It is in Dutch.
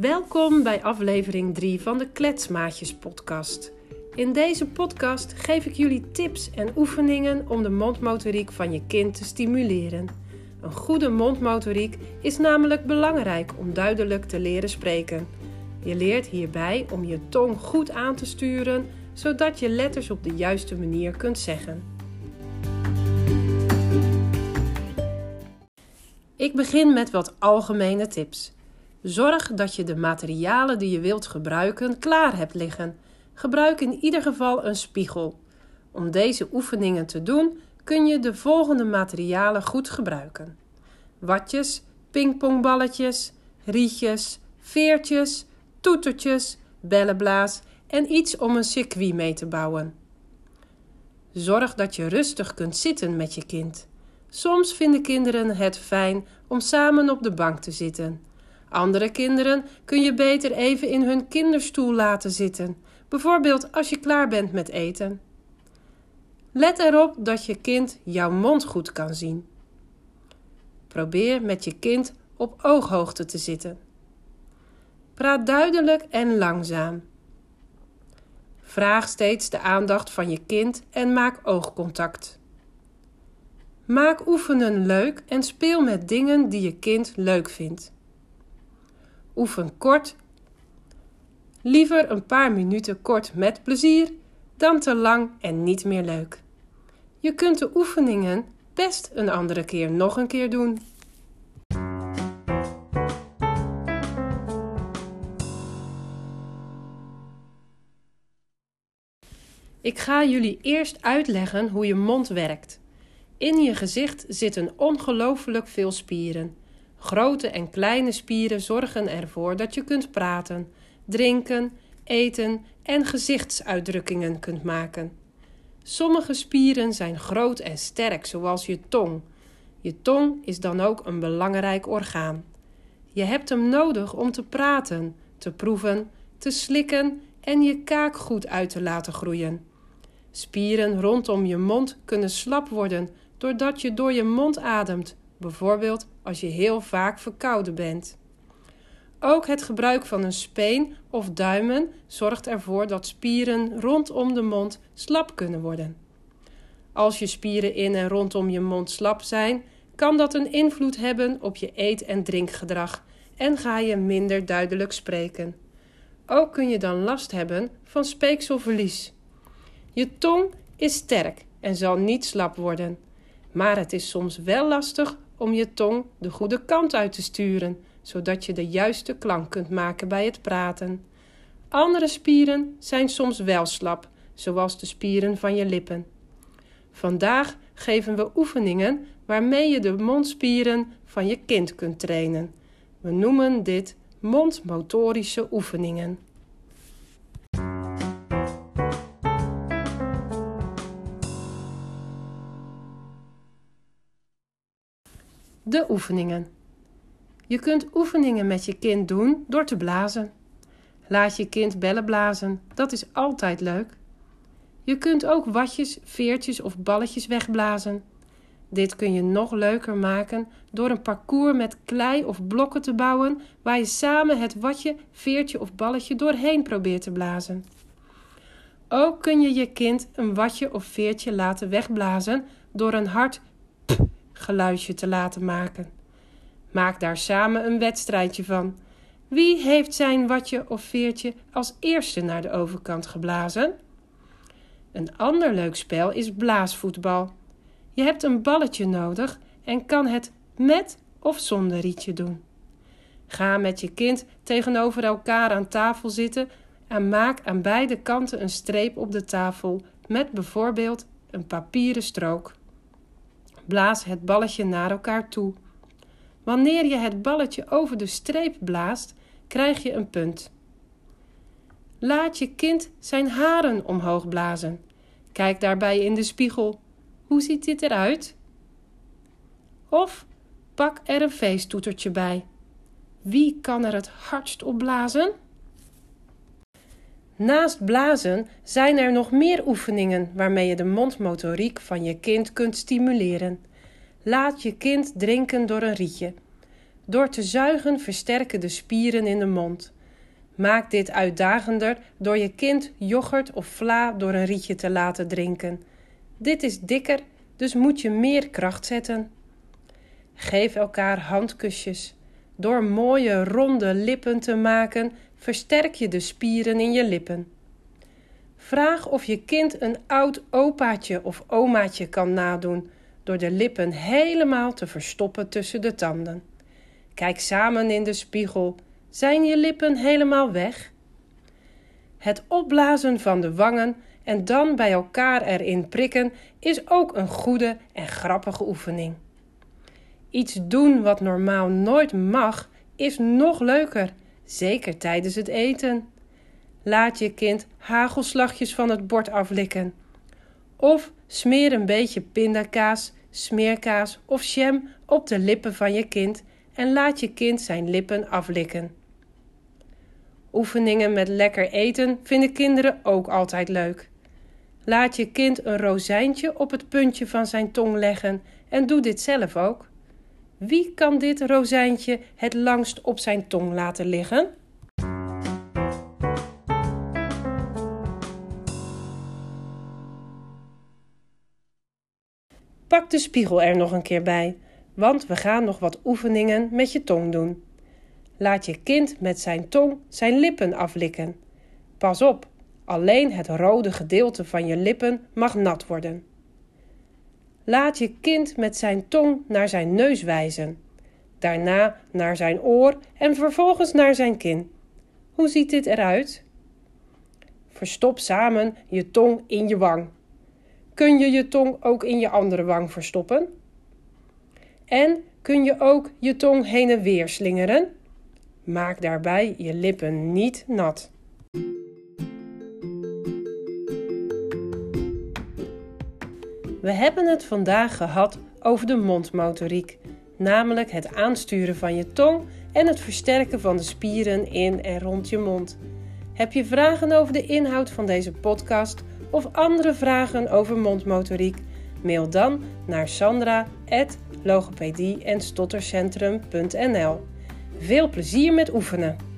Welkom bij aflevering 3 van de Kletsmaatjes podcast. In deze podcast geef ik jullie tips en oefeningen om de mondmotoriek van je kind te stimuleren. Een goede mondmotoriek is namelijk belangrijk om duidelijk te leren spreken. Je leert hierbij om je tong goed aan te sturen, zodat je letters op de juiste manier kunt zeggen. Ik begin met wat algemene tips. Zorg dat je de materialen die je wilt gebruiken klaar hebt liggen. Gebruik in ieder geval een spiegel. Om deze oefeningen te doen kun je de volgende materialen goed gebruiken: watjes, pingpongballetjes, rietjes, veertjes, toetertjes, bellenblaas en iets om een circuit mee te bouwen. Zorg dat je rustig kunt zitten met je kind. Soms vinden kinderen het fijn om samen op de bank te zitten. Andere kinderen kun je beter even in hun kinderstoel laten zitten, bijvoorbeeld als je klaar bent met eten. Let erop dat je kind jouw mond goed kan zien. Probeer met je kind op ooghoogte te zitten. Praat duidelijk en langzaam. Vraag steeds de aandacht van je kind en maak oogcontact. Maak oefenen leuk en speel met dingen die je kind leuk vindt. Oefen kort. Liever een paar minuten kort met plezier dan te lang en niet meer leuk. Je kunt de oefeningen best een andere keer nog een keer doen. Ik ga jullie eerst uitleggen hoe je mond werkt. In je gezicht zitten ongelooflijk veel spieren. Grote en kleine spieren zorgen ervoor dat je kunt praten, drinken, eten en gezichtsuitdrukkingen kunt maken. Sommige spieren zijn groot en sterk, zoals je tong. Je tong is dan ook een belangrijk orgaan. Je hebt hem nodig om te praten, te proeven, te slikken en je kaak goed uit te laten groeien. Spieren rondom je mond kunnen slap worden doordat je door je mond ademt, bijvoorbeeld als je heel vaak verkouden bent. Ook het gebruik van een speen of duimen zorgt ervoor dat spieren rondom de mond slap kunnen worden. Als je spieren in en rondom je mond slap zijn, kan dat een invloed hebben op je eet- en drinkgedrag en ga je minder duidelijk spreken. Ook kun je dan last hebben van speekselverlies. Je tong is sterk en zal niet slap worden, maar het is soms wel lastig om je tong de goede kant uit te sturen, zodat je de juiste klank kunt maken bij het praten. Andere spieren zijn soms wel slap, zoals de spieren van je lippen. Vandaag geven we oefeningen waarmee je de mondspieren van je kind kunt trainen. We noemen dit mondmotorische oefeningen. De oefeningen. Je kunt oefeningen met je kind doen door te blazen. Laat je kind bellen blazen, dat is altijd leuk. Je kunt ook watjes, veertjes of balletjes wegblazen. Dit kun je nog leuker maken door een parcours met klei of blokken te bouwen waar je samen het watje, veertje of balletje doorheen probeert te blazen. Ook kun je je kind een watje of veertje laten wegblazen door een hard geluidje te laten maken. Maak daar samen een wedstrijdje van. Wie heeft zijn watje of veertje als eerste naar de overkant geblazen? Een ander leuk spel is blaasvoetbal. Je hebt een balletje nodig en kan het met of zonder rietje doen. Ga met je kind tegenover elkaar aan tafel zitten en maak aan beide kanten een streep op de tafel met bijvoorbeeld een papieren strook. Blaas het balletje naar elkaar toe. Wanneer je het balletje over de streep blaast, krijg je een punt. Laat je kind zijn haren omhoog blazen. Kijk daarbij in de spiegel. Hoe ziet dit eruit? Of pak er een feesttoetertje bij. Wie kan er het hardst op blazen? Naast blazen zijn er nog meer oefeningen waarmee je de mondmotoriek van je kind kunt stimuleren. Laat je kind drinken door een rietje. Door te zuigen versterken de spieren in de mond. Maak dit uitdagender door je kind yoghurt of vla door een rietje te laten drinken. Dit is dikker, dus moet je meer kracht zetten. Geef elkaar handkusjes. Door mooie ronde lippen te maken, versterk je de spieren in je lippen. Vraag of je kind een oud opaatje of omaatje kan nadoen door de lippen helemaal te verstoppen tussen de tanden. Kijk samen in de spiegel. Zijn je lippen helemaal weg? Het opblazen van de wangen en dan bij elkaar erin prikken is ook een goede en grappige oefening. Iets doen wat normaal nooit mag, is nog leuker, zeker tijdens het eten. Laat je kind hagelslagjes van het bord aflikken. Of smeer een beetje pindakaas, smeerkaas of jam op de lippen van je kind en laat je kind zijn lippen aflikken. Oefeningen met lekker eten vinden kinderen ook altijd leuk. Laat je kind een rozijntje op het puntje van zijn tong leggen en doe dit zelf ook. Wie kan dit rozijntje het langst op zijn tong laten liggen? Pak de spiegel er nog een keer bij, want we gaan nog wat oefeningen met je tong doen. Laat je kind met zijn tong zijn lippen aflikken. Pas op, alleen het rode gedeelte van je lippen mag nat worden. Laat je kind met zijn tong naar zijn neus wijzen, daarna naar zijn oor en vervolgens naar zijn kin. Hoe ziet dit eruit? Verstop samen je tong in je wang. Kun je je tong ook in je andere wang verstoppen? En kun je ook je tong heen en weer slingeren? Maak daarbij je lippen niet nat. We hebben het vandaag gehad over de mondmotoriek, namelijk het aansturen van je tong en het versterken van de spieren in en rond je mond. Heb je vragen over de inhoud van deze podcast of andere vragen over mondmotoriek? Mail dan naar sandra.logopedie en stottercentrum.nl. Veel plezier met oefenen!